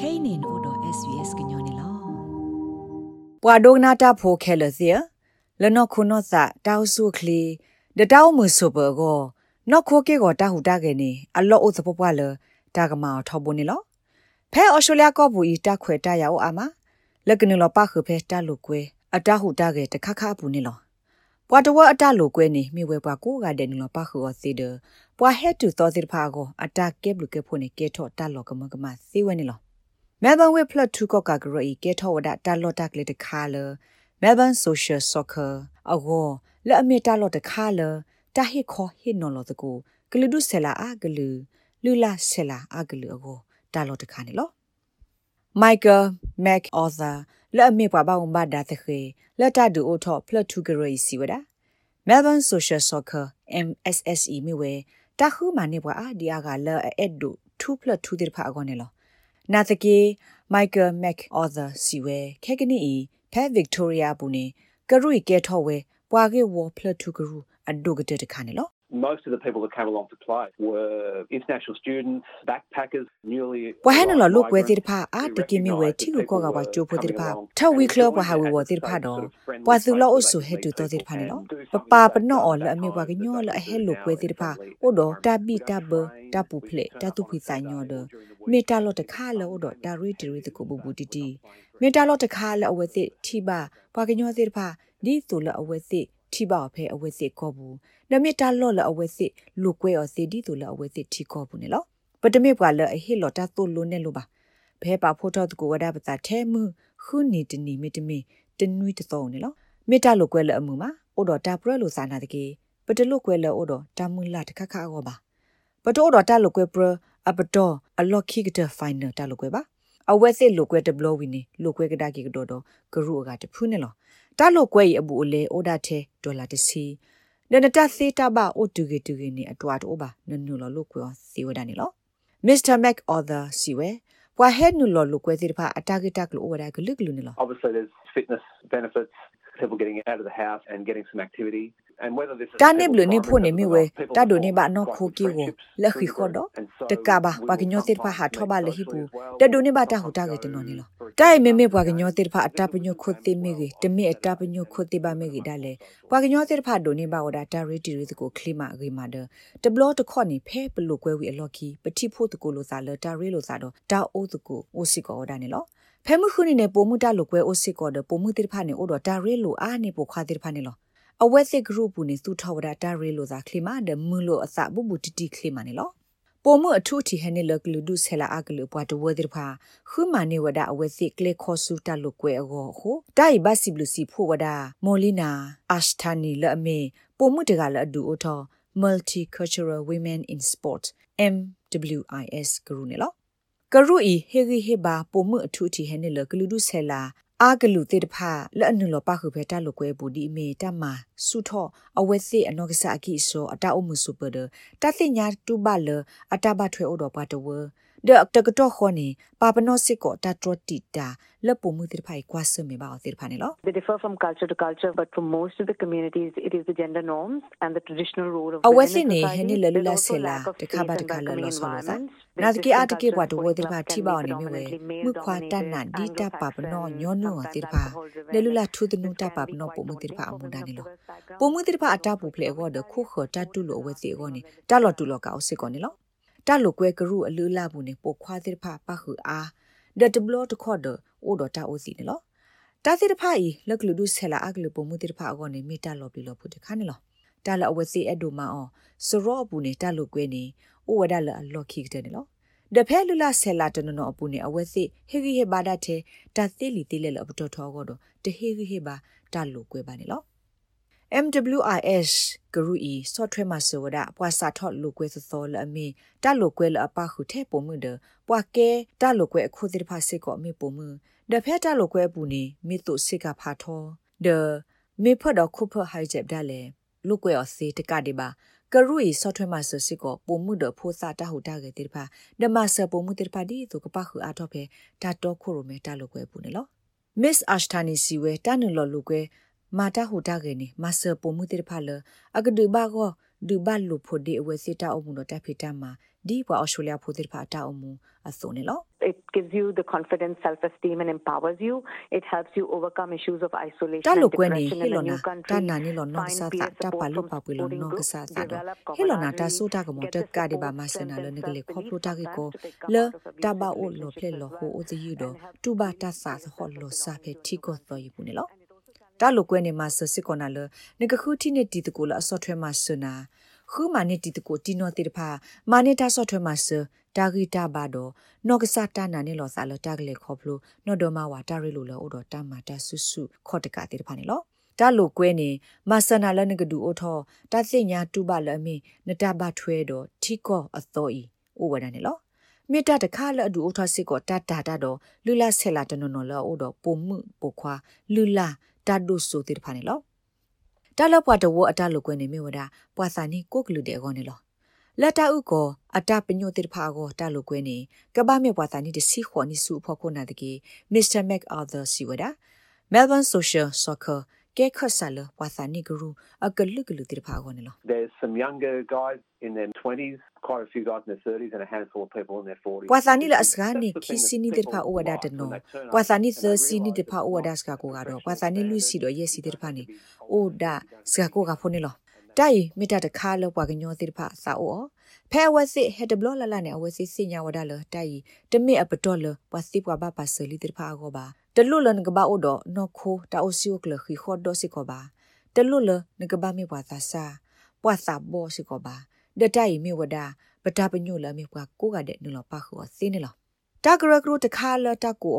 kainin odo svs gnyone lo ပွာဒိုနာတာဖိုခဲလစီလနခုနောစာတောက်ဆုခလီဒတောက်မှုဆိုဘောကိုနော့ခိုကေကိုတာဟူတာကေနေအလောအိုစပပွားလတာကမာထောဘုန်နီလောဖဲအော်စတြေးလျကောဘူဤတခွေတရအောင်အာမလက်ကနလောပခုဖဲတလူကွဲအတဟူတာကေတခခပူနီလောပွာတဝအတလူကွဲနေမိဝဲပွာကိုကတဲ့နလောပခုောစီဒပွာဟက်တူတော်စီဖာကိုအတကဲဘလူကေဖို့နေကေထော့တလောကမကမစီဝဲနီလော မဲဘန်ဝဲဖလတ်2ကော့ကဂရိုဤကေထောဝဒတာလော့တက်လေတခါလမဲဘန်ဆိုရှယ်ဆော့ကာအဂောလက်အမီတာလော့တခါလတာဟိခောဟိနော်လောတကူဂလူဒုဆလာအာဂလူလူလာဆလာအာဂလူအဂောတာလော့တခါနေလော Michael Mac Author လက်အမီပွားပါဝဘာဒါသခေလက်တာဒူအိုထော့ဖလတ်2ဂရိုစီဝဒ Melbourne Social Soccer MSSE မြဝဲတခုမနေပွားအာဒီယာကလဲအဲ့ဒူ2 2တိဖာအကောနေလော နာတကေမိုက်ကယ်မက်အော်သာစီဝဲခဲကနီဖဲဗစ်တိုးရီယာဘူးနေကရုီကဲထော်ဝဲပွာကေဝဖလတူကရူအဒိုဂတဲ့တခါနေလော Most of the people that came along to play were international students, backpackers, newly ဘဟနလလုကွဲတိဖာအာတကိမီဝဲတီကိုကောကဝချိုဖိုတိဖာထဝီကလဘဟာဝဝတိဖာတော့ပွာစုလောအဆုဟဲတူတော်တိဖာနေလောပပပနောအလအမေဘကညောလအဟဲလုကွဲတိဖာအိုတော့တပိတဘတပူဖလေတတုဖိဆိုင်ညောတော့မေတာလောတခါလောတော့ဒါရီတီရီတကိုဘူဘူတီတီမေတာလောတခါလောအဝဲစစ်ထိပါပွာကညောတိဖာဒီဆိုလအဝဲစစ် ထိပါဖဲအဝဲစစ်ကောဘူးနမေတာလောလအဝဲစစ်လူကွဲော်စီဒီတူလအဝဲစစ်ထိကောဘူးနေလောပတမေပွာလအဟိလောတာတိုလိုနေလိုပါဘဲပါဖိုတော်တကိုဝဒပတာထဲမှုခုနီတနီမေတမေတနွီတသောနေလောမေတာလိုကွဲလအမှုမှာအိုတော်တာပရလိုစာနာတကေပတလုကွဲလအိုတော်တာမွလာတခခအောပါပတိုးတော်တာလိုကွဲပရအပတော်အလော့ခိကတဖိုင်နယ်တာလိုကွဲပါအဝဲစစ်လိုကွဲတဘလဝီနေလိုကွဲကဒါကီကတော့တော့ဂရုအကတဖူးနေလော တာလိုကွဲရအဘူအလေအိုဒါတဲ့ဒေါ်လာတစီနနတစေတာဘာအိုတူဂီတူဂီနေအတွားတော့ပါနနူလောလိုကွဲစီဝဒနေလောမစ္စတာမက်အော်သာစီဝဲဘွာဟဲနူလောလိုကွဲစီတဖာအတာဂီတက်လိုအိုဝဒါဂလုဂလုနေလော Obviously, there's fitness benefits, people getting out of the house and getting some activity. And whether this is တာနေဘလနေဖို့နေမြဝဲတာဒိုနေဘာနောခိုကီကိုလက်ခိခောဒတကဘာပါကညောတိဖာဟာထောပါလဟိပူတဒိုနေဘာတာဟူတာကေတနော်နေလောတိုင်မေမေပွားကညောတိဖာအတပညုခိုတိမေကြီးတမေအတပညုခိုတိပါမေကြီးဒါလေပွားကညောတိဖာဒိုနေဘာဝဒါတာရီတီရီကိုခလိမာဂေမာဒတဘလောတခော့နေဖဲပလုကွဲဝီအလော်ကီပတိဖို့တကိုလိုစားလတာရီလိုစားတော့တာအိုးတကိုအိုစီကောဒါနေလောဖဲမှုခုနေနေပိုမှုတလုကွဲအိုစီကောဒပိုမှုတိဖာနေအိုတော့တာရီလိုအားနေပိုခွာတိဖာနေလောအဝက်စစ် group ဘူးနေသူထောဝဒတာရီလိုသာခလီမာဒမူလိုအစဘူဘူတီတီခလီမာနေလောပိုမှုအထုတီဟနေလကလူဒုဆလာအကလူပွားတဝဒရဖာခုမနေဝဒအဝက်စစ်ကလေခောဆူတလုကွဲအောဟုတိုင်ဘစီဘလူစီဖို့ဝဒမော်လီနာအရှ်တာနီလအမေပိုမှုတကလအဒူအိုထော multicultural women in sport MWIS ကရုနေလော ကရုဤဟေဂီဟေဘာပိုမှုအထုတီဟနေလကလူဒုဆလာအာဂလူတေတဖာလက်အနုလောပခုဖေတလုကွဲဘူးဒီမေတမဆုထောအဝဲစီအနောကစားအကိဆိုအတာအမှုစုပဒတသိညာတူဘလအတာဘထွဲဩတော်ပါတဝ ဒတကတော့ခေါနေပါပနောစစ်ကိုတတ်တော်တီတာလက်ပုံမှုတိဖိုင်ကွာစမေပါအတိဖာနေလော They differ from culture to culture, but for most of the communities, it is the gender norms and the traditional role of အဝဲ women စစ် in နေဟ society. နေလလူလာ There's ဆေ also လာ lack of တခါပါ space တ and ခါလ welcoming လောဆောလာ environments. နာတကေအတကေဘွားတ Western ဝဲတိဖာ cultures, ထိပါ for နေမြဝဲ example, can be မှုခွာတတ်နာဒီတပါပနောညောနုအတိဖာလေလူလာထူးတနုတပါပနောပုံမှုတိဖာအမှုဒနေလောပုံမှုတိဖာအတပူဖလေအောဒခုခောတတုလိုအဝဲစီအောနေတလော်တူလောကအောစစ်ကောနေလော တလိုကွဲကရုအလူလာဘူးနေပိုခွာတိဖာပခုအားဒတ်ဘလောတခောဒအိုဒတာအိုစီနေလောတာတိဖာဤလက်ကလူဒုဆဲလာအကလူပုံမှုတိဖာအောနေမိတလော်ပြီလောဖုတခါနေလောတလအဝဲစီအဒိုမာအောစရောဘူးနေတလိုကွဲနေအိုဝဒလအလော်ခိကတဲ့နေလောဒဖဲလူလာဆဲလာတနနောအပူနေအဝဲစီဟေဂီဟေဘာဒတဲ့တသိလီတိလေလောပတော်ထောကောတော့တဟေဂီဟေဘာတလိုကွဲပါနေလော MWIS ဂရူဤ software မှာဆိုဒါပွာစာထော့လူကွဲသောလအမီတလူကွဲလအပခုထဲပုံမှုဒပွာကဲတလူကွဲအခုတိဖာစစ်ကောအမီပုံမှုဒဖဲတလူကွဲပူနေမိတုစစ်ကဖာထောဒမေဖဒခုဖဟိုက်ဂျက်ဒါလေလူကွဲအစီတကတိပါကရူဤ software မှာဆိုစစ်ကောပုံမှုဒဖိုးစာတဟုတာကေတိဖာဒမဆပုံမှုတိဖာဒီသူကပခုအထောဖဲတတော်ခုရမဲတလူကွဲပူနေလော Miss Ashtani siwe tanu lo lukwe mata huta ge ni master pomu tir phala agdu ba go du ba lu phodi awe sita omu no ta phita ma ဒီပွားအော်စတြေးလျဖိုတိဖာတာအမှုအစုံနေလော It gives you the confidence, self esteem, and empowers you. It helps you overcome issues of isolation တာ and လိုကွဲနေ depression ဟီ in လို a နာ new country. တာနာနီလောနော့ Find ဆာ peer တာတာ support ပါလူ from ပါပွေလော supporting နော့က groups, ဆာတာတော့ develop ဟီလိုနာတာ camaraderie, ဆိုတာကမ get တ the ကဒီပါ support, မဆနာလ strengthen နကလေခေါပလို self-belief, တာကေကို sometimes to become လ out of တာ abusive ဘာအိုလောဖလေ relationships လော as ဟို well. အိုတယူတော့ And help တူဘာတာဆာဟောလောစာဖေတီကိုသောယပူနေလော တာလိုကွဲနေမှာဆစစ်ကောနာလနကခုတီနေတီတကိုလအစောထွဲမှာဆနာခူမာနေတီတကိုတီနိုတီတဖာမာနေတာစောထွဲမှာဆတာဂီတာဘာတော့နော့ကဆာတာနာနေလောစာလတာကလေခေါပလိုနော့ဒမဝါတာရီလိုလောအိုတော့တာမာတာဆုဆုခေါ်တကတီတဖာနေလောတာလိုကွဲနေမဆနာလနကဒူအိုထောတာသိညာတူပါလအမီနတာဘထွဲတော့ထီကောအသောဤအိုဝဒနေလောမေတ္တာတခါလအဒူအိုထစစ်ကိုတတ်တာတာတော့လူလာဆဲလာတနနော်လောအိုတော့ပုံမှုပုခွာလူလာ တတ်ဒုဆိုတိတဖာနေလောတာလပွားတဝအတလုကွနေမြေဝဒပွာစာနီကိုကလူတဲ့ကောနေလောလက်တာဥကောအတပညိုတိတဖာကောတလုကွနေကဘာမြေပွာစာနီတစီခေါနီစုဖို့ခုနာတကေမစ္စတာမက်အာသာစီဝဒ Melbourne Social Soccer ကဲ ခဆာလပွာစာနီဂရူအကလုကလူတိတဖာကောနေလော There's some younger guys in their 20s, quite a few guys in their 30s, and a handful of people in their 40s. ပွာစာနီလအစကားနေခီစီနီတိတဖာအိုဝဒတနောပွာစာနီသစီနီတိတဖာအိုဝဒစကာကိုကတော့ပွာစာနီလူစီတော့ရက်စီတိတဖာနေအိုဒါစကာကိုကဖုန်နေလောတိုင်မိတတခါလောပွာကညောတိတဖာစာအိုဖဲဝစီဟက်ဒဘလလလနဲ့အဝစီစညာဝဒါလတိုင်တမိအပတော်လပွာစီပွာဘပါဆလီတိတဖာကိုပါ တလူလနကဘာအိုဒနော်ခိုတာအိုစီယိုကလခီခေါ်ဒိုစီကိုပါတလူလနကဘာမိပွာသာစာပွာစာဘောစီကိုပါဒတိုင်မိဝဒါပတာပညိုလမိပွာကိုကတဲ့နလပါခေါ်စင်းနေလောတာဂရဂရတခါလတကူ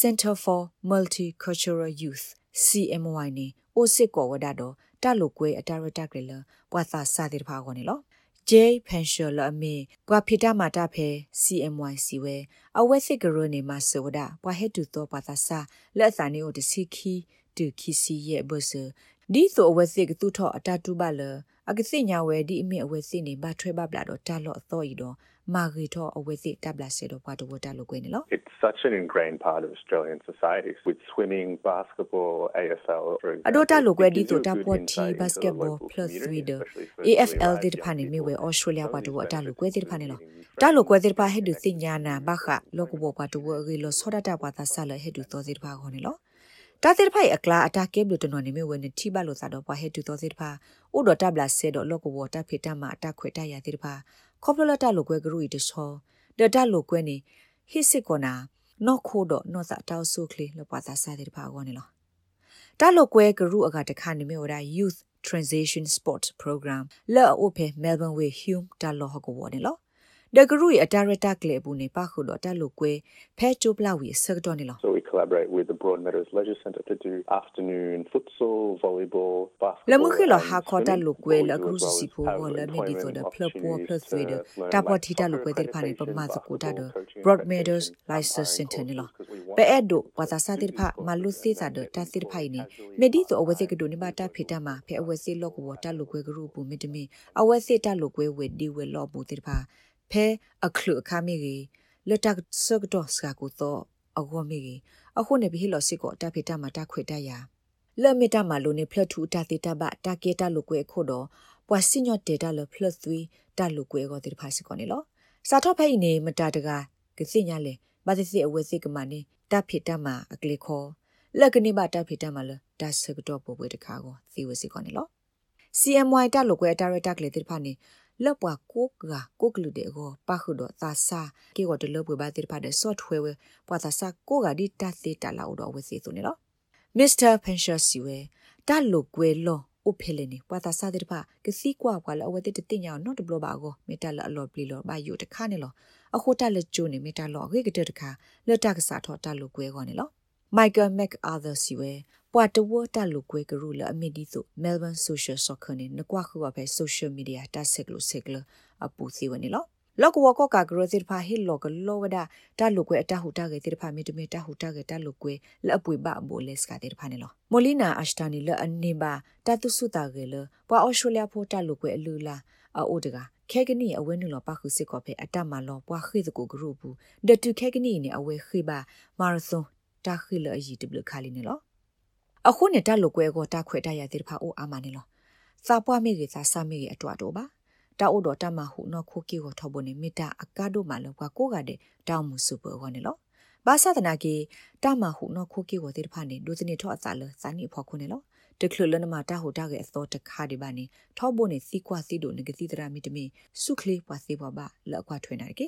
Center for Multicultural Youth CMY နေအိုစစ်ကောဝဒါတော့တလုကွဲအတာရတက်ကြလပွာသာစာတိတဖာခေါ်နေလော J Pension လအမေပွာဖီတာမာတာဖဲ CMY စီဝဲအဝဲစစ်ဂရနေမှာစဝဒပွာဟက်တူတော့ပွာသာစာလက်စာနေိုတစီခီတူခီစီရဲ့ဘဆဒီဆိုအဝဲစစ်ကသူထော့အတတူပါလအကစိညာဝဲဒီအမေအဝဲစစ်နေဘာထွဲပါပလာတော့တာလော့အသောဤတော့ မာဂီထောအဝဲစစ်တပ်လာစေတော့ပွာတဝတာလို့ကွေးနေလော It's such an ingrained part of Australian society with swimming, basketball, AFL, for example. အဒိုတာလိုကွဲ It ဒီ gives ဆို you a တာ good ပေါ်တီ insight into ဘတ်စကတ်ဘော the local plus community, 3 especially for AFL really ဒီ large ဖာနေ young မြေဝဲ people. ဩစတြေးလျ Some ပါ of တ these ဝတာလိုကွဲ benefits ဒီဖာနေလော include new တာလိုကွဲ friends, ဒီဖာဟဲ့ဒူ connections, စညာနာဘခလောကဘောပါတဝရီလောဆောဒတာပါတာဆာလဟဲ့ဒူသောစီဖာခေါနေလောတာတိဖိုင်အကလာအတာကေဘလတနော်နေမြေဝဲနေတိဘလိုစာတော့ပွားဟဲ့ဒူသောစီဖာဥဒတာဘလာဆေတော့လောကဘောတာဖေတမအတာခွေတရတိဖာ ခေါပလလတာလိုကွဲဂရူဤတဆောဒတာလိုကွဲနေဟိစစ်ကောနာနော်ခိုတော့နော်စာတောက်ဆုခလီလပွားသာစာတိဖာခေါနေလောတာလိုကွဲဂရူအကတခါနေမြေဝဒါ youth transition sport program လောအိုဖေ melbourne way hume တာလောဟကောဝနေလောဒဂရူရဲ့အတာရတာကလေဘူးနေပါခုတော့တာလိုကွဲဖဲချိုပလာဝီဆက်တော့နေလော So we collaborate with the Broadmeadows Leisure Centre to do afternoon futsal, volleyball, basketball. လမခိလ and ဟာခေါ်တာ swimming, လုကွဲ what we လ do ကရု as well စီ is ဖို have လမေဒီဆိုဒ employment ဖလပေါ်ဖလ opportunities ဆွေဒ to learn တာပေါ် like တီတာလုကွဲ soccer တဲ့ဖာနေပ accreditation, မာစကူတာဒ basketball coaching broad meadows accreditation, license umpiring center နေလော courses, 'cause we want ပဲအဲ့ဒို people ဝါ to သာစာတိ do ဖာ these မလု courses စေ and စာ then ဒ get တာတိဖိုင်နေ casually မေဒီဆိုအဝဲ part စေကဒိုနေပါတာဖေတာမှာဖဲအဝဲစေလော့ကဝတာလုကွဲဂရုပူမီတမီအဝဲစေတာလုကွဲဝဲဒီဝဲလော့ပူတိဖာဖဲအခလုအခါ မီကြီးလက်တက်စကတော့စကာကူတော့အကောမီကြီးအခုနေပြီလော့စစ်ကိုတာဖေတာမှာတာခွေတရလက်မီတာမှာလိုနေဖလထူတာတိတာဘတာကေတာလုကွဲခို့တော့ပွာစညော့တေတာလဖလ3တာလုကွဲကိုတိဖာစကောနေလောစာတော့ဖိုင်နေမတာတကကစိညာလေဘာသစီအဝဲစိကမနေတာဖေတာမှာအကလေခေါ်လက်ကနေပါတာဖေတာမှာလဒါစကတော့ပို့ပွေတခါကိုသီဝစီကောနေလော CMY တာလုကွဲတာရတာကလေတိဖာနေ လော့ပွားကိုကကိုကလူတဲ့ကိုပါခုတော့သာစာကေကိုတလောပွေပါတိဖာတဲ့ software ပွာသာစာကိုကဒီတသေတလာတော့ဝစီဆိုနေလော Mr. Pension Siwe တာလုကွဲလောဥဖေလေနေပွာသာစာတိဖာကစီကွာပွာလအဝတိတတင်ညာနော်တဘလပါကိုမေတ္တာလအလော်ပလီလောဘာယုတခါနေလောအခုတက်လက်ကျိုးနေမေတ္တာလောခေကတဲ့တခါလက်တကစားထောတာလုကွဲကောနေလော Michael MacArthur Siwe ပွာတဝတာလုကွဲကရူလအမီဒီဆို Melbourne Social Soccer နေနကွာခုပါပဲ Social Media တဆက်လို့ဆက်လို့အပူစီဝနေလောလောကဝကကဂရစစ်ဖာဟီလောကလောဝဒတာလုကွဲအတဟုတာကေတိဖာမီတမီတဟုတာကေတာလုကွဲလအပွေဘဘိုလက်စကတိဖာနေလောမိုလီနာအရှတာနီလအနေပါတတုစုတာကေလပွာအော်စတြေးလျဖိုတာလုကွဲအလူလာအိုတကခဲကနီအဝဲနုလောပါခုစစ်ကောဖေအတမလောပွာခိတကိုဂရုဘူးဒတူခဲကနီနေအဝဲခိပါမာရသွန် တာခိလအီတဘလခါလီနေလောအခုနေတာလုကွဲကိုတာခွဲတရတဲ့ဖာအိုအာမနေလောစာပွားမိကေစာစာမိကေအတွာတော့ပါတာအိုတော်တမဟုနော်ခိုကီကိုထော်ဖို့နေမိတာအကားတို့မှလောကကိုကတဲ့တောင်းမှုစုပေါ်ခေါ်နေလောဘာသာတနာကေတမဟုနော်ခိုကီကိုတေတဖာနေဒုစနေထောအစာလစာနိဖော်ခုနေလောတကလလနမတာဟိုတာကေအသောတခါဒီပါနေထောဖို့နေစီကွာစီတို့ငကစီတရာမီတမီစုခလေးပွားစီပွားပါလောက်ကွာထွေနေကေ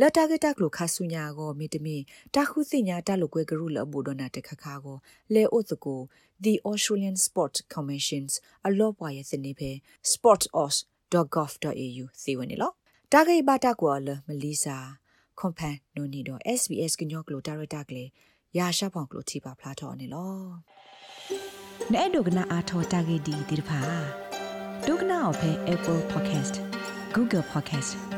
လတာကတက်လိုခါဆုညာကိုမီတမီတာခုစညာတလိုကွဲကရုလဘူဒနာတခခါကိုလေအိုတကို The Australian Sport Commissions အလောပွားရဲ့စနေဖဲ sportos.gov.au စီဝင်နေလောတာဂိဘတာကွာလမလီစာခွန်ဖန်နိုနီတော့ SBS ကညောကလိုဒါရတာကလေးရာရှာဖောင်ကလိုတီပါဖလာထော်နေလောနဲ့ဒုကနာအာထောတာဂေဒီဒီတဖာဒုကနာအဖဲ Apple Podcast Google Podcast